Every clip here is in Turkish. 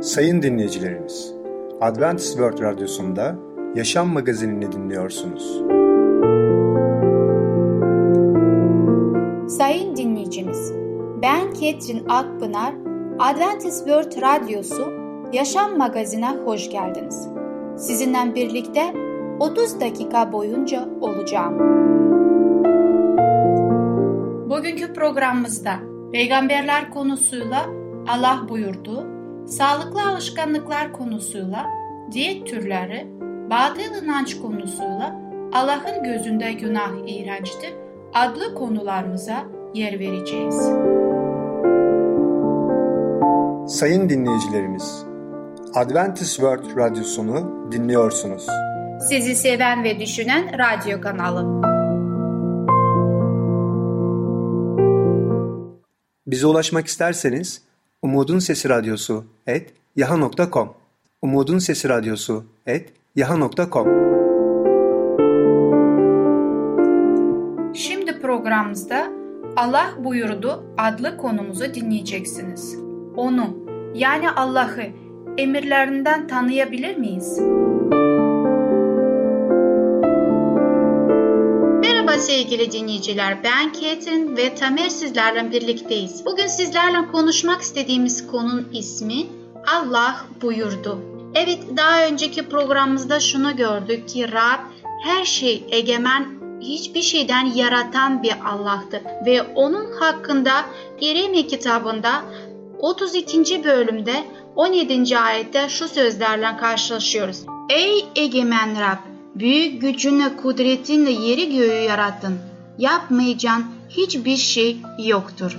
Sayın dinleyicilerimiz, Adventist World Radyosu'nda Yaşam Magazinini dinliyorsunuz. Sayın dinleyicimiz, ben Ketrin Akpınar, Adventist World Radyosu Yaşam Magazinine hoş geldiniz. Sizinle birlikte 30 dakika boyunca olacağım. Bugünkü programımızda peygamberler konusuyla Allah buyurdu, sağlıklı alışkanlıklar konusuyla diyet türleri, batıl inanç konusuyla Allah'ın gözünde günah iğrençtir adlı konularımıza yer vereceğiz. Sayın dinleyicilerimiz, Adventist World Radyosunu dinliyorsunuz. Sizi seven ve düşünen radyo kanalı. Bize ulaşmak isterseniz Umutun Sesi Radyosu et yaha.com Umutun Sesi Radyosu et yaha.com Şimdi programımızda Allah buyurdu adlı konumuzu dinleyeceksiniz. Onu yani Allah'ı emirlerinden tanıyabilir miyiz? Merhaba sevgili dinleyiciler. Ben Ketrin ve Tamer sizlerle birlikteyiz. Bugün sizlerle konuşmak istediğimiz konunun ismi Allah buyurdu. Evet daha önceki programımızda şunu gördük ki Rab her şey egemen hiçbir şeyden yaratan bir Allah'tır ve onun hakkında İremya kitabında 32. bölümde 17. ayette şu sözlerle karşılaşıyoruz. Ey egemen Rab! Büyük gücünle, kudretinle yeri göğü yarattın. Yapmayacağın hiçbir şey yoktur.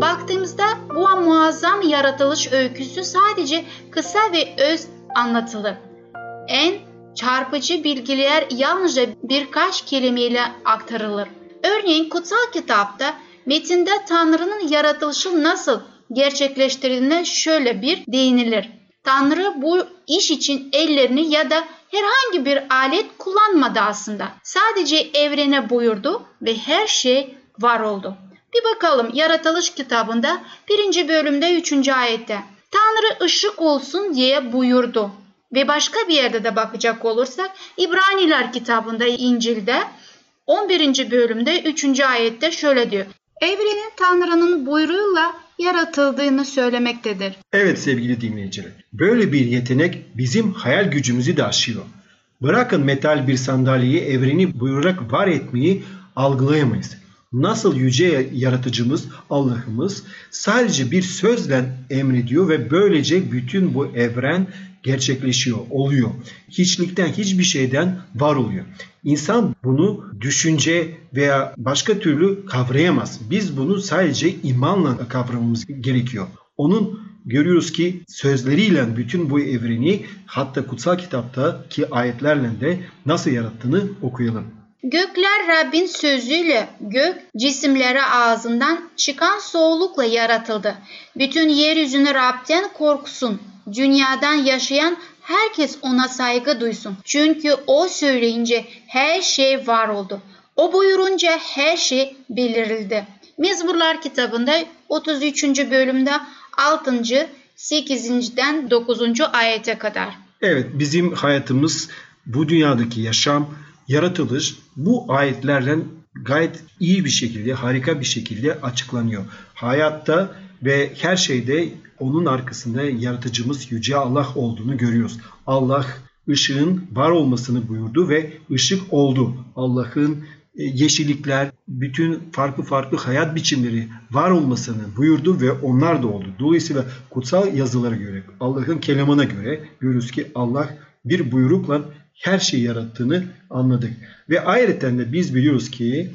Baktığımızda bu muazzam yaratılış öyküsü sadece kısa ve öz anlatılır. En çarpıcı bilgiler yalnızca birkaç kelimeyle aktarılır. Örneğin kutsal kitapta metinde Tanrı'nın yaratılışı nasıl gerçekleştirildiğine şöyle bir değinilir. Tanrı bu iş için ellerini ya da herhangi bir alet kullanmadı aslında. Sadece evrene buyurdu ve her şey var oldu. Bir bakalım yaratılış kitabında birinci bölümde üçüncü ayette. Tanrı ışık olsun diye buyurdu. Ve başka bir yerde de bakacak olursak İbraniler kitabında İncil'de 11. bölümde 3. ayette şöyle diyor. Evrenin Tanrı'nın buyruğuyla yaratıldığını söylemektedir. Evet sevgili dinleyiciler. Böyle bir yetenek bizim hayal gücümüzü de aşıyor. Bırakın metal bir sandalyeyi evreni buyurarak var etmeyi algılayamayız. Nasıl yüce yaratıcımız Allah'ımız sadece bir sözle emrediyor ve böylece bütün bu evren gerçekleşiyor, oluyor. Hiçlikten, hiçbir şeyden var oluyor. İnsan bunu düşünce veya başka türlü kavrayamaz. Biz bunu sadece imanla kavramamız gerekiyor. Onun görüyoruz ki sözleriyle bütün bu evreni hatta kutsal kitaptaki ayetlerle de nasıl yarattığını okuyalım. Gökler Rabbin sözüyle gök cisimleri ağzından çıkan soğulukla yaratıldı. Bütün yeryüzünü Rab'den korksun. Dünyadan yaşayan herkes ona saygı duysun. Çünkü o söyleyince her şey var oldu. O buyurunca her şey belirildi. Mezmurlar kitabında 33. bölümde 6. 8.den 9. ayete kadar. Evet bizim hayatımız bu dünyadaki yaşam, yaratılış bu ayetlerle gayet iyi bir şekilde, harika bir şekilde açıklanıyor. Hayatta ve her şeyde onun arkasında yaratıcımız Yüce Allah olduğunu görüyoruz. Allah ışığın var olmasını buyurdu ve ışık oldu. Allah'ın yeşillikler, bütün farklı farklı hayat biçimleri var olmasını buyurdu ve onlar da oldu. Dolayısıyla kutsal yazılara göre, Allah'ın kelamına göre görürüz ki Allah bir buyrukla her şeyi yarattığını anladık. Ve ayrıca de biz biliyoruz ki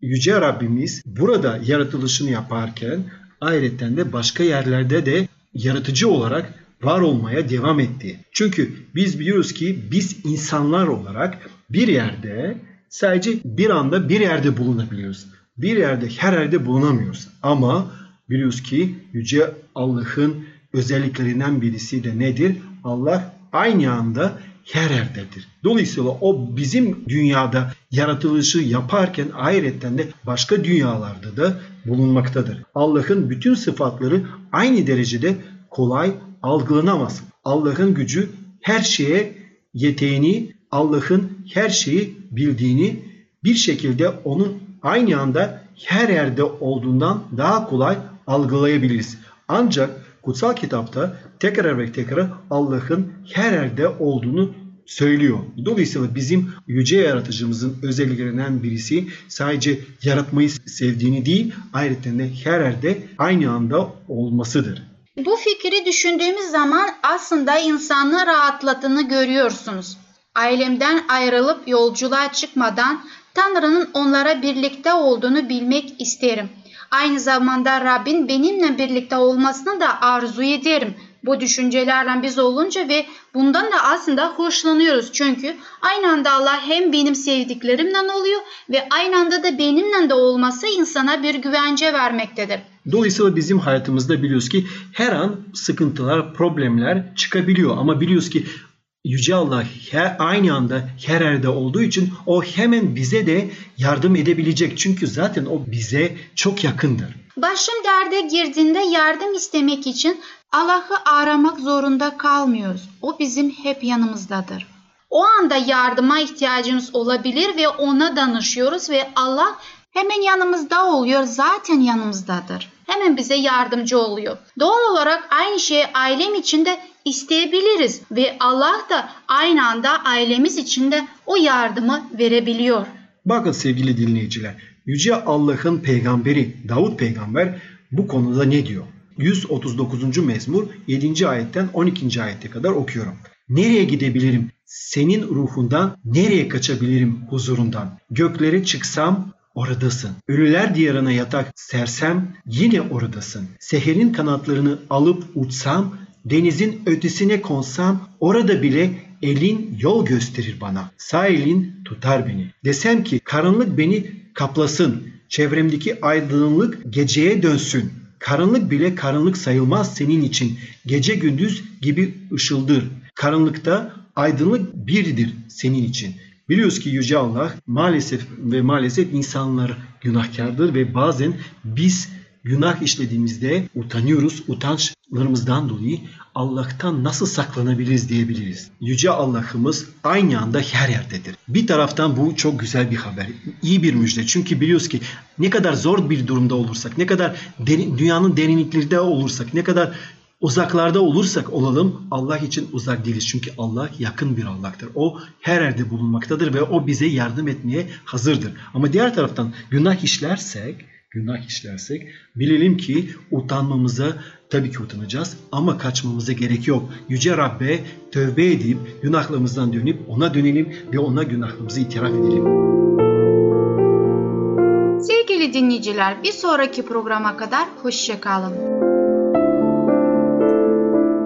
Yüce Rabbimiz burada yaratılışını yaparken ayrıca de başka yerlerde de yaratıcı olarak var olmaya devam etti. Çünkü biz biliyoruz ki biz insanlar olarak bir yerde sadece bir anda bir yerde bulunabiliyoruz. Bir yerde her yerde bulunamıyoruz. Ama biliyoruz ki Yüce Allah'ın özelliklerinden birisi de nedir? Allah aynı anda her yerdedir. Dolayısıyla o bizim dünyada yaratılışı yaparken ahiretten de başka dünyalarda da bulunmaktadır. Allah'ın bütün sıfatları aynı derecede kolay algılanamaz. Allah'ın gücü her şeye yeteğini, Allah'ın her şeyi bildiğini bir şekilde onun aynı anda her yerde olduğundan daha kolay algılayabiliriz. Ancak kutsal kitapta tekrar ve tekrar Allah'ın her yerde olduğunu söylüyor. Dolayısıyla bizim yüce yaratıcımızın özelliklerinden birisi sadece yaratmayı sevdiğini değil, ayrıca de her yerde aynı anda olmasıdır. Bu fikri düşündüğümüz zaman aslında insanı rahatladığını görüyorsunuz. Ailemden ayrılıp yolculuğa çıkmadan Tanrı'nın onlara birlikte olduğunu bilmek isterim. Aynı zamanda Rabbin benimle birlikte olmasını da arzu ederim. Bu düşüncelerden biz olunca ve bundan da aslında hoşlanıyoruz. Çünkü aynı anda Allah hem benim sevdiklerimden oluyor ve aynı anda da benimle de olması insana bir güvence vermektedir. Dolayısıyla bizim hayatımızda biliyoruz ki her an sıkıntılar, problemler çıkabiliyor. Ama biliyoruz ki Yüce Allah her, aynı anda her yerde olduğu için o hemen bize de yardım edebilecek. Çünkü zaten o bize çok yakındır. Başım derde girdiğinde yardım istemek için Allah'ı aramak zorunda kalmıyoruz. O bizim hep yanımızdadır. O anda yardıma ihtiyacımız olabilir ve ona danışıyoruz ve Allah hemen yanımızda oluyor, zaten yanımızdadır. Hemen bize yardımcı oluyor. Doğal olarak aynı şeyi ailem için de isteyebiliriz ve Allah da aynı anda ailemiz için de o yardımı verebiliyor. Bakın sevgili dinleyiciler, Yüce Allah'ın peygamberi Davut peygamber bu konuda ne diyor? 139. mezmur 7. ayetten 12. ayete kadar okuyorum. Nereye gidebilirim? Senin ruhundan nereye kaçabilirim huzurundan? Göklere çıksam oradasın. Ölüler diyarına yatak sersem yine oradasın. Seherin kanatlarını alıp uçsam, denizin ötesine konsam orada bile elin yol gösterir bana. Sağ elin tutar beni. Desem ki karanlık beni kaplasın. Çevremdeki aydınlık geceye dönsün. Karanlık bile karanlık sayılmaz senin için. Gece gündüz gibi ışıldır. Karanlıkta aydınlık biridir senin için. Biliyoruz ki Yüce Allah maalesef ve maalesef insanlar günahkardır ve bazen biz günah işlediğimizde utanıyoruz. Utançlarımızdan dolayı Allah'tan nasıl saklanabiliriz diyebiliriz. Yüce Allah'ımız aynı anda her yerdedir. Bir taraftan bu çok güzel bir haber. iyi bir müjde. Çünkü biliyoruz ki ne kadar zor bir durumda olursak, ne kadar derin, dünyanın derinliklerinde olursak, ne kadar uzaklarda olursak olalım Allah için uzak değiliz. Çünkü Allah yakın bir Allah'tır. O her yerde bulunmaktadır ve o bize yardım etmeye hazırdır. Ama diğer taraftan günah işlersek günah işlersek bilelim ki utanmamıza tabii ki utanacağız ama kaçmamıza gerek yok. Yüce Rabbe tövbe edip günahlarımızdan dönüp ona dönelim ve ona günahlarımızı itiraf edelim. Sevgili dinleyiciler bir sonraki programa kadar hoşçakalın.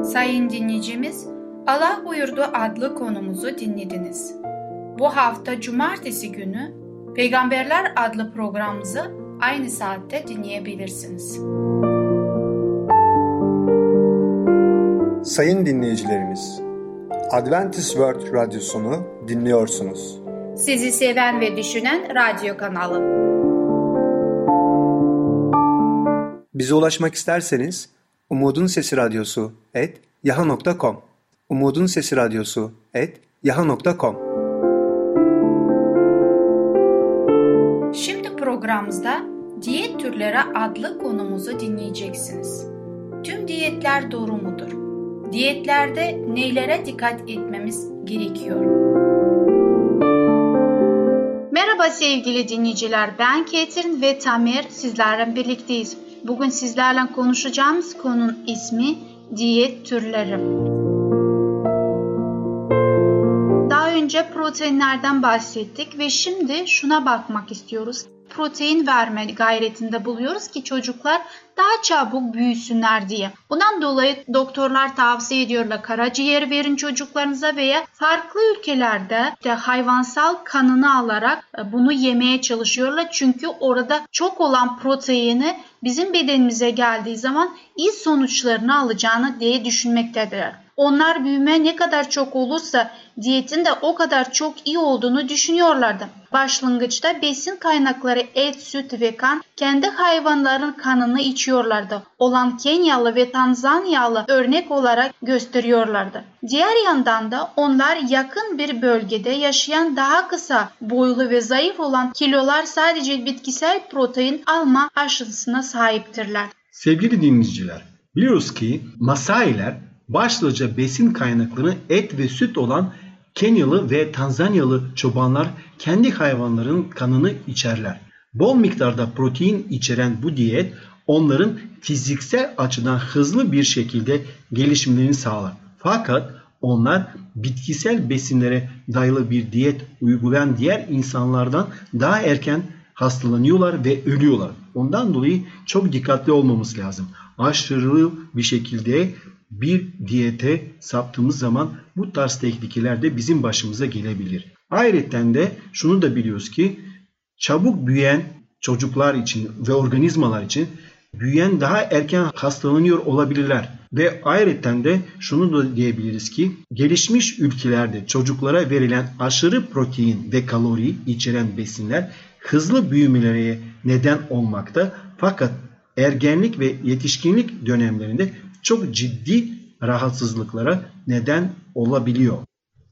Sayın dinleyicimiz Allah buyurdu adlı konumuzu dinlediniz. Bu hafta cumartesi günü Peygamberler adlı programımızı aynı saatte dinleyebilirsiniz. Sayın dinleyicilerimiz, Adventist World Radyosunu dinliyorsunuz. Sizi seven ve düşünen radyo kanalı. Bize ulaşmak isterseniz Umutun Sesi Radyosu et yaha.com Umutun Sesi Radyosu et yaha.com Şimdi programımızda diyet türleri adlı konumuzu dinleyeceksiniz. Tüm diyetler doğru mudur? Diyetlerde neylere dikkat etmemiz gerekiyor? Merhaba sevgili dinleyiciler. Ben Ketrin ve Tamer sizlerle birlikteyiz. Bugün sizlerle konuşacağımız konunun ismi diyet türleri. Daha önce proteinlerden bahsettik ve şimdi şuna bakmak istiyoruz protein verme gayretinde buluyoruz ki çocuklar daha çabuk büyüsünler diye. Bundan dolayı doktorlar tavsiye ediyorlar karaciğer verin çocuklarınıza veya farklı ülkelerde de hayvansal kanını alarak e, bunu yemeye çalışıyorlar. Çünkü orada çok olan proteini bizim bedenimize geldiği zaman iyi sonuçlarını alacağını diye düşünmektedirler. Onlar büyüme ne kadar çok olursa diyetin de o kadar çok iyi olduğunu düşünüyorlardı. Başlangıçta besin kaynakları et, süt ve kan kendi hayvanların kanını içiyorlardı. Olan Kenyalı ve Tanzanyalı örnek olarak gösteriyorlardı. Diğer yandan da onlar yakın bir bölgede yaşayan daha kısa boylu ve zayıf olan kilolar sadece bitkisel protein alma aşısına sahiptirler. Sevgili dinleyiciler, biliyoruz ki Masailer başlıca besin kaynakları et ve süt olan Kenyalı ve Tanzanyalı çobanlar kendi hayvanların kanını içerler. Bol miktarda protein içeren bu diyet onların fiziksel açıdan hızlı bir şekilde gelişimlerini sağlar. Fakat onlar bitkisel besinlere dayalı bir diyet uygulayan diğer insanlardan daha erken hastalanıyorlar ve ölüyorlar. Ondan dolayı çok dikkatli olmamız lazım. Aşırı bir şekilde bir diyete saptığımız zaman bu tarz tehlikeler de bizim başımıza gelebilir. Ayrıca de şunu da biliyoruz ki çabuk büyüyen çocuklar için ve organizmalar için büyüyen daha erken hastalanıyor olabilirler. Ve ayrıca de şunu da diyebiliriz ki gelişmiş ülkelerde çocuklara verilen aşırı protein ve kalori içeren besinler hızlı büyümelere neden olmakta. Fakat ergenlik ve yetişkinlik dönemlerinde çok ciddi rahatsızlıklara neden olabiliyor.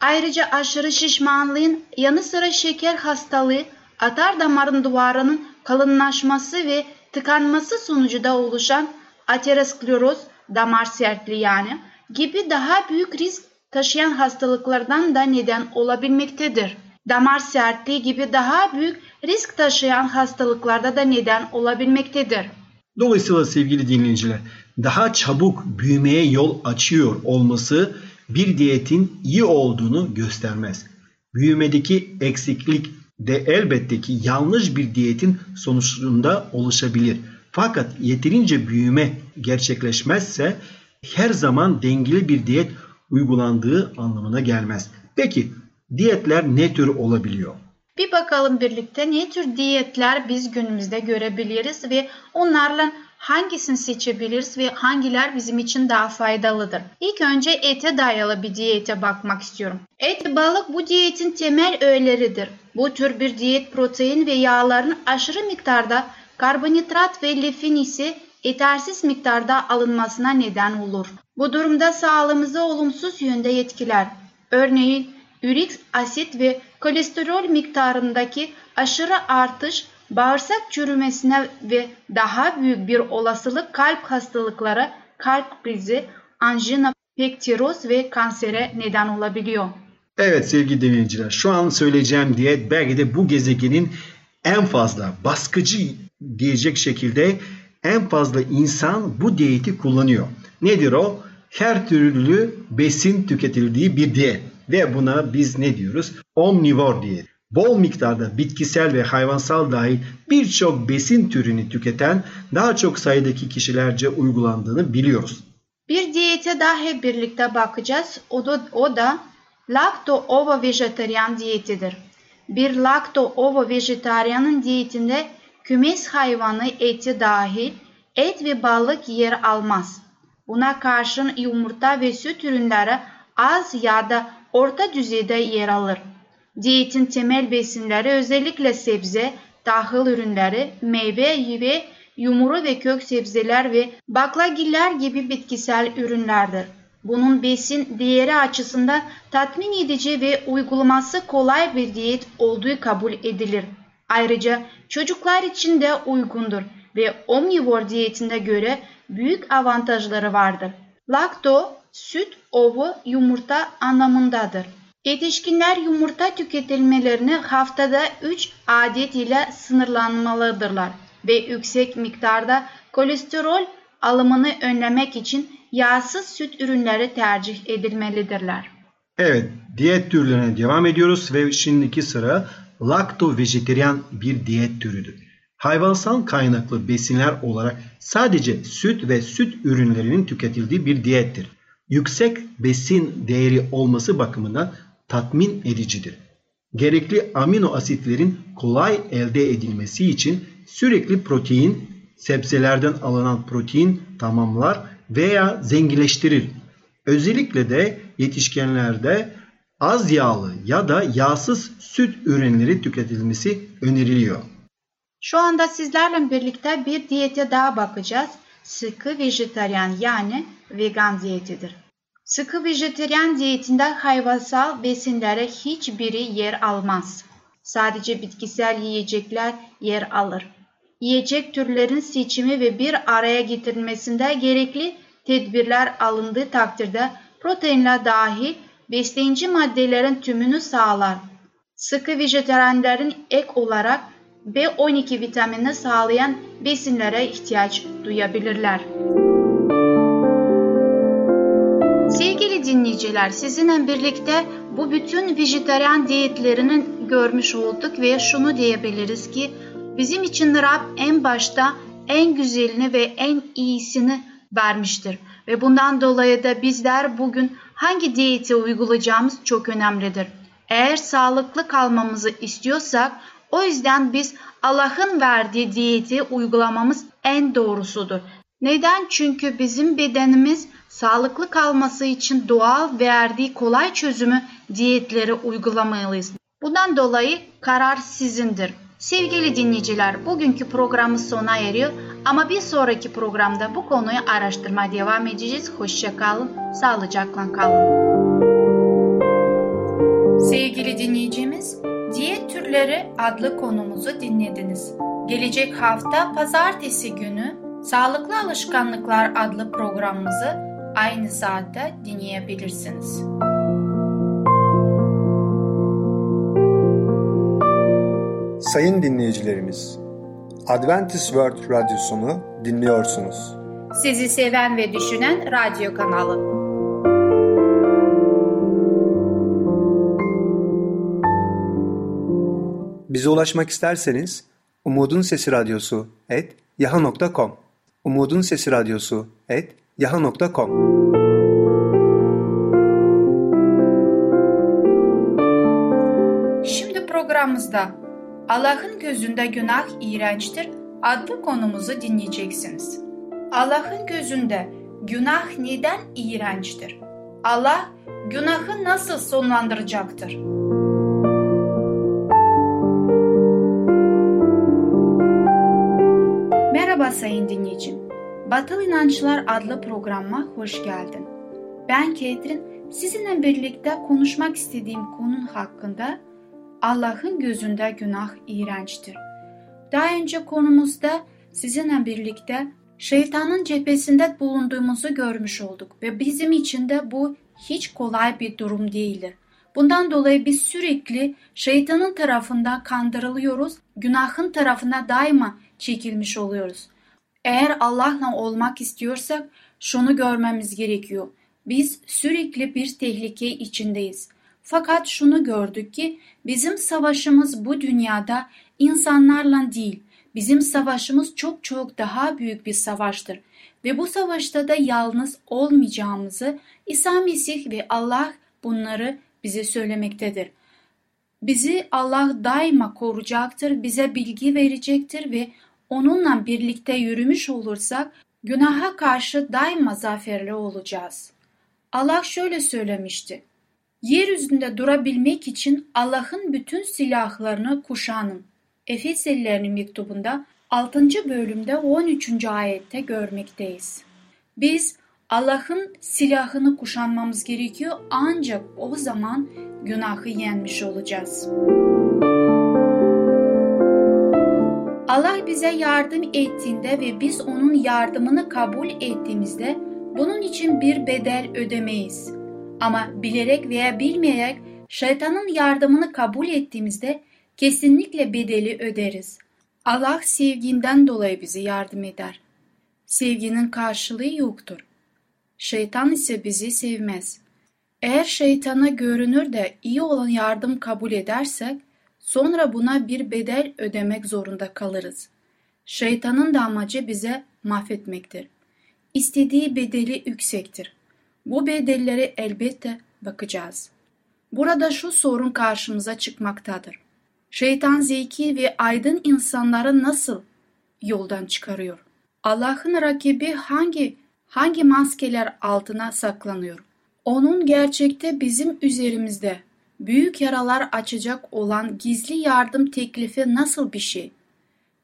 Ayrıca aşırı şişmanlığın yanı sıra şeker hastalığı, atar damarın duvarının kalınlaşması ve tıkanması sonucu da oluşan ateroskleroz, damar sertliği yani gibi daha büyük risk taşıyan hastalıklardan da neden olabilmektedir. Damar sertliği gibi daha büyük risk taşıyan hastalıklarda da neden olabilmektedir. Dolayısıyla sevgili dinleyiciler daha çabuk büyümeye yol açıyor olması bir diyetin iyi olduğunu göstermez. Büyümedeki eksiklik de elbette ki yanlış bir diyetin sonucunda oluşabilir. Fakat yeterince büyüme gerçekleşmezse her zaman dengeli bir diyet uygulandığı anlamına gelmez. Peki diyetler ne tür olabiliyor? Bir bakalım birlikte ne tür diyetler biz günümüzde görebiliriz ve onlarla hangisini seçebiliriz ve hangiler bizim için daha faydalıdır? İlk önce ete dayalı bir diyete bakmak istiyorum. Et ve balık bu diyetin temel öğeleridir. Bu tür bir diyet protein ve yağların aşırı miktarda karbonhidrat ve lifin ise yetersiz miktarda alınmasına neden olur. Bu durumda sağlığımızı olumsuz yönde etkiler. Örneğin ürik asit ve kolesterol miktarındaki aşırı artış bağırsak çürümesine ve daha büyük bir olasılık kalp hastalıkları, kalp krizi, anjina pektiroz ve kansere neden olabiliyor. Evet sevgili dinleyiciler şu an söyleyeceğim diyet belki de bu gezegenin en fazla baskıcı diyecek şekilde en fazla insan bu diyeti kullanıyor. Nedir o? Her türlü besin tüketildiği bir diyet. Ve buna biz ne diyoruz? Omnivor diyet. Bol miktarda bitkisel ve hayvansal dahil birçok besin türünü tüketen daha çok sayıdaki kişilerce uygulandığını biliyoruz. Bir diyete daha birlikte bakacağız. O da, o da lakto-ovo vejetaryen diyetidir. Bir lakto-ovo vejetaryanın diyetinde kümes hayvanı eti dahil et ve balık yer almaz. Buna karşın yumurta ve süt ürünleri az ya da orta düzeyde yer alır. Diyetin temel besinleri özellikle sebze, tahıl ürünleri, meyve ve yumuru ve kök sebzeler ve baklagiller gibi bitkisel ürünlerdir. Bunun besin değeri açısından tatmin edici ve uygulaması kolay bir diyet olduğu kabul edilir. Ayrıca çocuklar için de uygundur ve omnivor diyetinde göre büyük avantajları vardır. Lakto, süt, ovu, yumurta anlamındadır. Yetişkinler yumurta tüketilmelerini haftada 3 adet ile sınırlanmalıdırlar ve yüksek miktarda kolesterol alımını önlemek için yağsız süt ürünleri tercih edilmelidirler. Evet, diyet türlerine devam ediyoruz ve şimdiki sıra lakto vejeteryan bir diyet türüdür. Hayvansal kaynaklı besinler olarak sadece süt ve süt ürünlerinin tüketildiği bir diyettir. Yüksek besin değeri olması bakımından tatmin edicidir. Gerekli amino asitlerin kolay elde edilmesi için sürekli protein, sebzelerden alınan protein tamamlar veya zenginleştirir. Özellikle de yetişkinlerde az yağlı ya da yağsız süt ürünleri tüketilmesi öneriliyor. Şu anda sizlerle birlikte bir diyete daha bakacağız. Sıkı vejetaryen yani vegan diyetidir. Sıkı vejetaryen diyetinde hayvansal besinlere hiçbiri yer almaz. Sadece bitkisel yiyecekler yer alır. Yiyecek türlerin seçimi ve bir araya getirilmesinde gerekli tedbirler alındığı takdirde proteinler dahil besleyici maddelerin tümünü sağlar. Sıkı vejetaryenlerin ek olarak B12 vitaminini sağlayan besinlere ihtiyaç duyabilirler. Sevgili dinleyiciler, sizinle birlikte bu bütün vejetaryen diyetlerinin görmüş olduk ve şunu diyebiliriz ki bizim için Rab en başta en güzelini ve en iyisini vermiştir. Ve bundan dolayı da bizler bugün hangi diyeti uygulayacağımız çok önemlidir. Eğer sağlıklı kalmamızı istiyorsak o yüzden biz Allah'ın verdiği diyeti uygulamamız en doğrusudur. Neden? Çünkü bizim bedenimiz sağlıklı kalması için doğal verdiği kolay çözümü diyetleri uygulamalıyız. Bundan dolayı karar sizindir. Sevgili dinleyiciler, bugünkü programımız sona eriyor ama bir sonraki programda bu konuyu araştırmaya devam edeceğiz. Hoşça kalın, sağlıcakla kalın. Sevgili dinleyicimiz, Diyet Türleri adlı konumuzu dinlediniz. Gelecek hafta pazartesi günü Sağlıklı Alışkanlıklar adlı programımızı aynı saatte dinleyebilirsiniz. Sayın dinleyicilerimiz, Adventist World Radyosunu dinliyorsunuz. Sizi seven ve düşünen radyo kanalı. Bize ulaşmak isterseniz Umutun Sesi Radyosu et yaha.com Umutun Sesi Radyosu et yaha.com Şimdi programımızda Allah'ın gözünde günah iğrençtir adlı konumuzu dinleyeceksiniz. Allah'ın gözünde günah neden iğrençtir? Allah günahı nasıl sonlandıracaktır? Sayın dinleyicim. Batıl İnançlar adlı programa hoş geldin. Ben Ketrin, sizinle birlikte konuşmak istediğim konun hakkında Allah'ın gözünde günah iğrençtir. Daha önce konumuzda sizinle birlikte şeytanın cephesinde bulunduğumuzu görmüş olduk ve bizim için de bu hiç kolay bir durum değildir. Bundan dolayı biz sürekli şeytanın tarafından kandırılıyoruz, günahın tarafına daima çekilmiş oluyoruz. Eğer Allah'la olmak istiyorsak şunu görmemiz gerekiyor. Biz sürekli bir tehlike içindeyiz. Fakat şunu gördük ki bizim savaşımız bu dünyada insanlarla değil. Bizim savaşımız çok çok daha büyük bir savaştır. Ve bu savaşta da yalnız olmayacağımızı İsa Mesih ve Allah bunları bize söylemektedir. Bizi Allah daima koruyacaktır, bize bilgi verecektir ve onunla birlikte yürümüş olursak günaha karşı daima zaferli olacağız. Allah şöyle söylemişti. Yeryüzünde durabilmek için Allah'ın bütün silahlarını kuşanın. Efeselilerin mektubunda 6. bölümde 13. ayette görmekteyiz. Biz Allah'ın silahını kuşanmamız gerekiyor ancak o zaman günahı yenmiş olacağız. Allah bize yardım ettiğinde ve biz onun yardımını kabul ettiğimizde bunun için bir bedel ödemeyiz. Ama bilerek veya bilmeyerek şeytanın yardımını kabul ettiğimizde kesinlikle bedeli öderiz. Allah sevginden dolayı bize yardım eder. Sevginin karşılığı yoktur. Şeytan ise bizi sevmez. Eğer şeytana görünür de iyi olan yardım kabul edersek, sonra buna bir bedel ödemek zorunda kalırız. Şeytanın da amacı bize mahvetmektir. İstediği bedeli yüksektir. Bu bedellere elbette bakacağız. Burada şu sorun karşımıza çıkmaktadır. Şeytan zeki ve aydın insanları nasıl yoldan çıkarıyor? Allah'ın rakibi hangi hangi maskeler altına saklanıyor? Onun gerçekte bizim üzerimizde büyük yaralar açacak olan gizli yardım teklifi nasıl bir şey?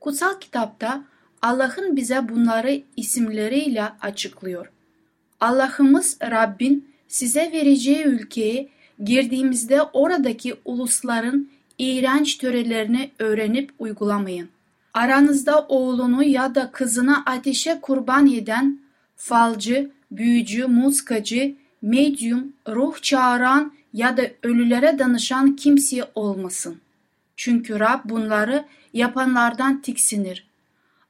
Kutsal kitapta Allah'ın bize bunları isimleriyle açıklıyor. Allah'ımız Rabbin size vereceği ülkeye girdiğimizde oradaki ulusların iğrenç törelerini öğrenip uygulamayın. Aranızda oğlunu ya da kızını ateşe kurban eden falcı, büyücü, muskacı, medyum, ruh çağıran ya da ölülere danışan kimseye olmasın. Çünkü Rab bunları yapanlardan tiksinir.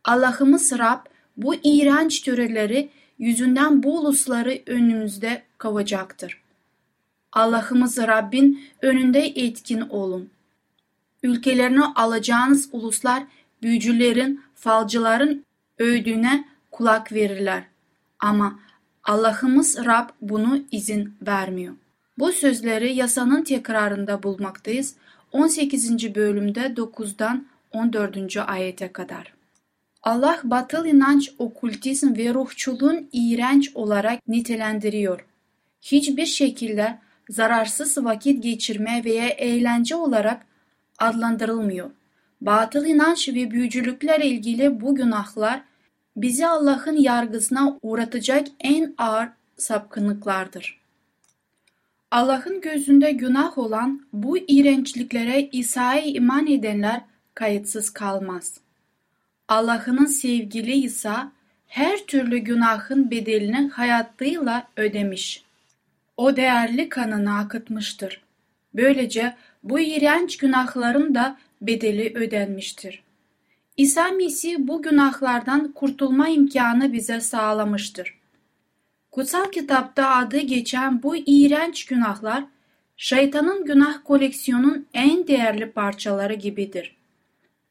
Allah'ımız Rab bu iğrenç töreleri yüzünden bu ulusları önümüzde kavacaktır. Allah'ımız Rabbin önünde etkin olun. Ülkelerini alacağınız uluslar büyücülerin, falcıların övdüğüne kulak verirler. Ama Allah'ımız Rab bunu izin vermiyor. Bu sözleri yasanın tekrarında bulmaktayız. 18. bölümde 9'dan 14. ayete kadar. Allah batıl inanç, okültizm ve ruhçuluğun iğrenç olarak nitelendiriyor. Hiçbir şekilde zararsız vakit geçirme veya eğlence olarak adlandırılmıyor. Batıl inanç ve büyücülüklerle ilgili bu günahlar bizi Allah'ın yargısına uğratacak en ağır sapkınlıklardır. Allah'ın gözünde günah olan bu iğrençliklere İsa'ya iman edenler kayıtsız kalmaz. Allah'ın sevgili İsa her türlü günahın bedelini hayatıyla ödemiş. O değerli kanını akıtmıştır. Böylece bu iğrenç günahların da bedeli ödenmiştir. İsa Mesih bu günahlardan kurtulma imkanı bize sağlamıştır. Kutsal kitapta adı geçen bu iğrenç günahlar, şeytanın günah koleksiyonun en değerli parçaları gibidir.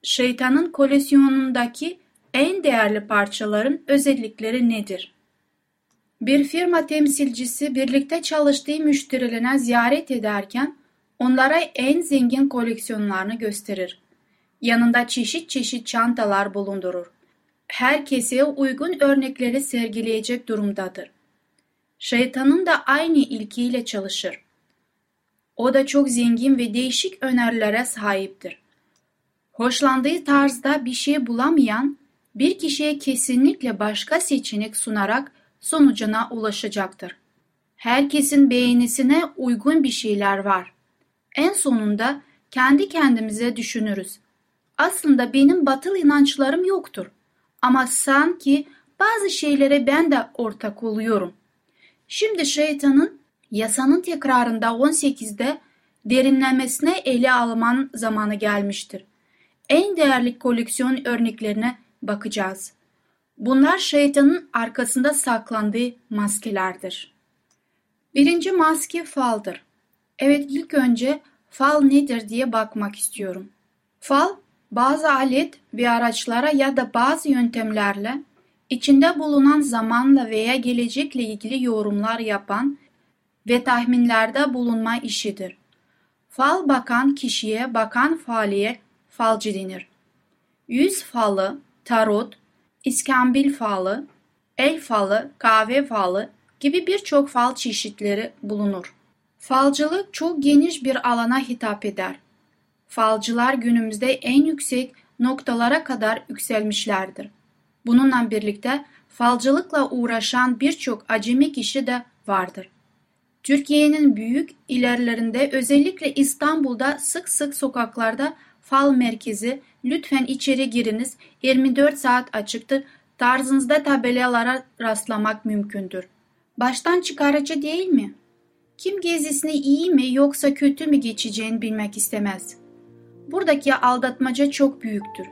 Şeytanın koleksiyonundaki en değerli parçaların özellikleri nedir? Bir firma temsilcisi birlikte çalıştığı müşterilerine ziyaret ederken onlara en zengin koleksiyonlarını gösterir. Yanında çeşit çeşit çantalar bulundurur. Herkese uygun örnekleri sergileyecek durumdadır. Şeytanın da aynı ilkiyle çalışır. O da çok zengin ve değişik önerilere sahiptir. Hoşlandığı tarzda bir şey bulamayan bir kişiye kesinlikle başka seçenek sunarak sonucuna ulaşacaktır. Herkesin beğenisine uygun bir şeyler var. En sonunda kendi kendimize düşünürüz. Aslında benim batıl inançlarım yoktur. Ama sanki bazı şeylere ben de ortak oluyorum. Şimdi şeytanın yasanın tekrarında 18'de derinlemesine ele alman zamanı gelmiştir. En değerli koleksiyon örneklerine bakacağız. Bunlar şeytanın arkasında saklandığı maskelerdir. Birinci maske faldır. Evet ilk önce fal nedir diye bakmak istiyorum. Fal bazı alet ve araçlara ya da bazı yöntemlerle içinde bulunan zamanla veya gelecekle ilgili yorumlar yapan ve tahminlerde bulunma işidir. Fal bakan kişiye bakan faliye falcı denir. Yüz falı, tarot, iskambil falı, el falı, kahve falı gibi birçok fal çeşitleri bulunur. Falcılık çok geniş bir alana hitap eder. Falcılar günümüzde en yüksek noktalara kadar yükselmişlerdir. Bununla birlikte falcılıkla uğraşan birçok acemi kişi de vardır. Türkiye'nin büyük ilerlerinde özellikle İstanbul'da sık sık sokaklarda fal merkezi lütfen içeri giriniz 24 saat açıktır tarzınızda tabelalara rastlamak mümkündür. Baştan çıkarıcı değil mi? Kim gezisini iyi mi yoksa kötü mü geçeceğini bilmek istemez. Buradaki aldatmaca çok büyüktür.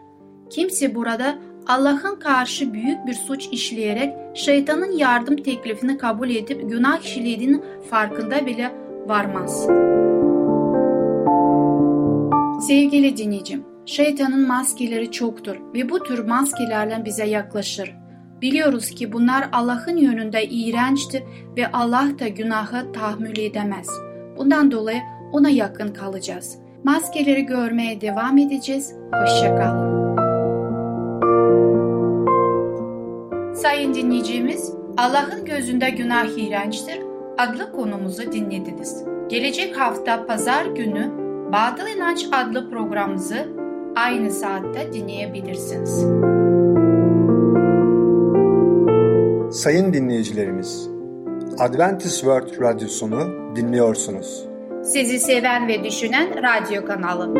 Kimse burada Allah'ın karşı büyük bir suç işleyerek şeytanın yardım teklifini kabul edip günah işlediğinin farkında bile varmaz. Sevgili dinleyicim, şeytanın maskeleri çoktur ve bu tür maskelerle bize yaklaşır. Biliyoruz ki bunlar Allah'ın yönünde iğrençtir ve Allah da günahı tahammül edemez. Bundan dolayı ona yakın kalacağız. Maskeleri görmeye devam edeceğiz. Hoşçakalın. Sayın dinleyicimiz, Allah'ın gözünde günah iğrençtir. adlı konumuzu dinlediniz. Gelecek hafta pazar günü Batıl İnanç adlı programımızı aynı saatte dinleyebilirsiniz. Sayın dinleyicilerimiz, Adventist World Radyosunu dinliyorsunuz. Sizi seven ve düşünen radyo kanalı.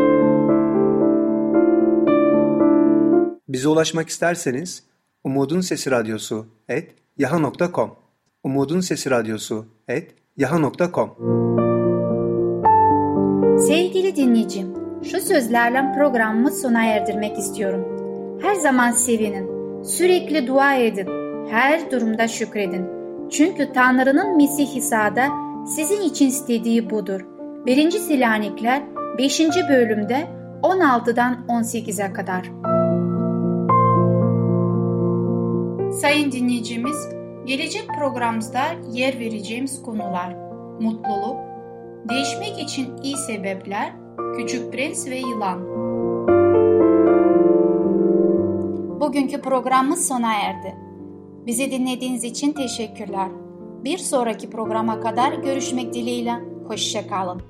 Bize ulaşmak isterseniz Umutun Sesi Radyosu et yaha.com Umutun Sesi Radyosu et yaha.com Sevgili dinleyicim, şu sözlerle programımı sona erdirmek istiyorum. Her zaman sevinin, sürekli dua edin, her durumda şükredin. Çünkü Tanrı'nın Mesih İsa'da sizin için istediği budur. 1. Selanikler 5. bölümde 16'dan 18'e kadar. Sayın dinleyicimiz, gelecek programımızda yer vereceğimiz konular mutluluk, değişmek için iyi sebepler, küçük prens ve yılan. Bugünkü programımız sona erdi. Bizi dinlediğiniz için teşekkürler. Bir sonraki programa kadar görüşmek dileğiyle. Hoşçakalın.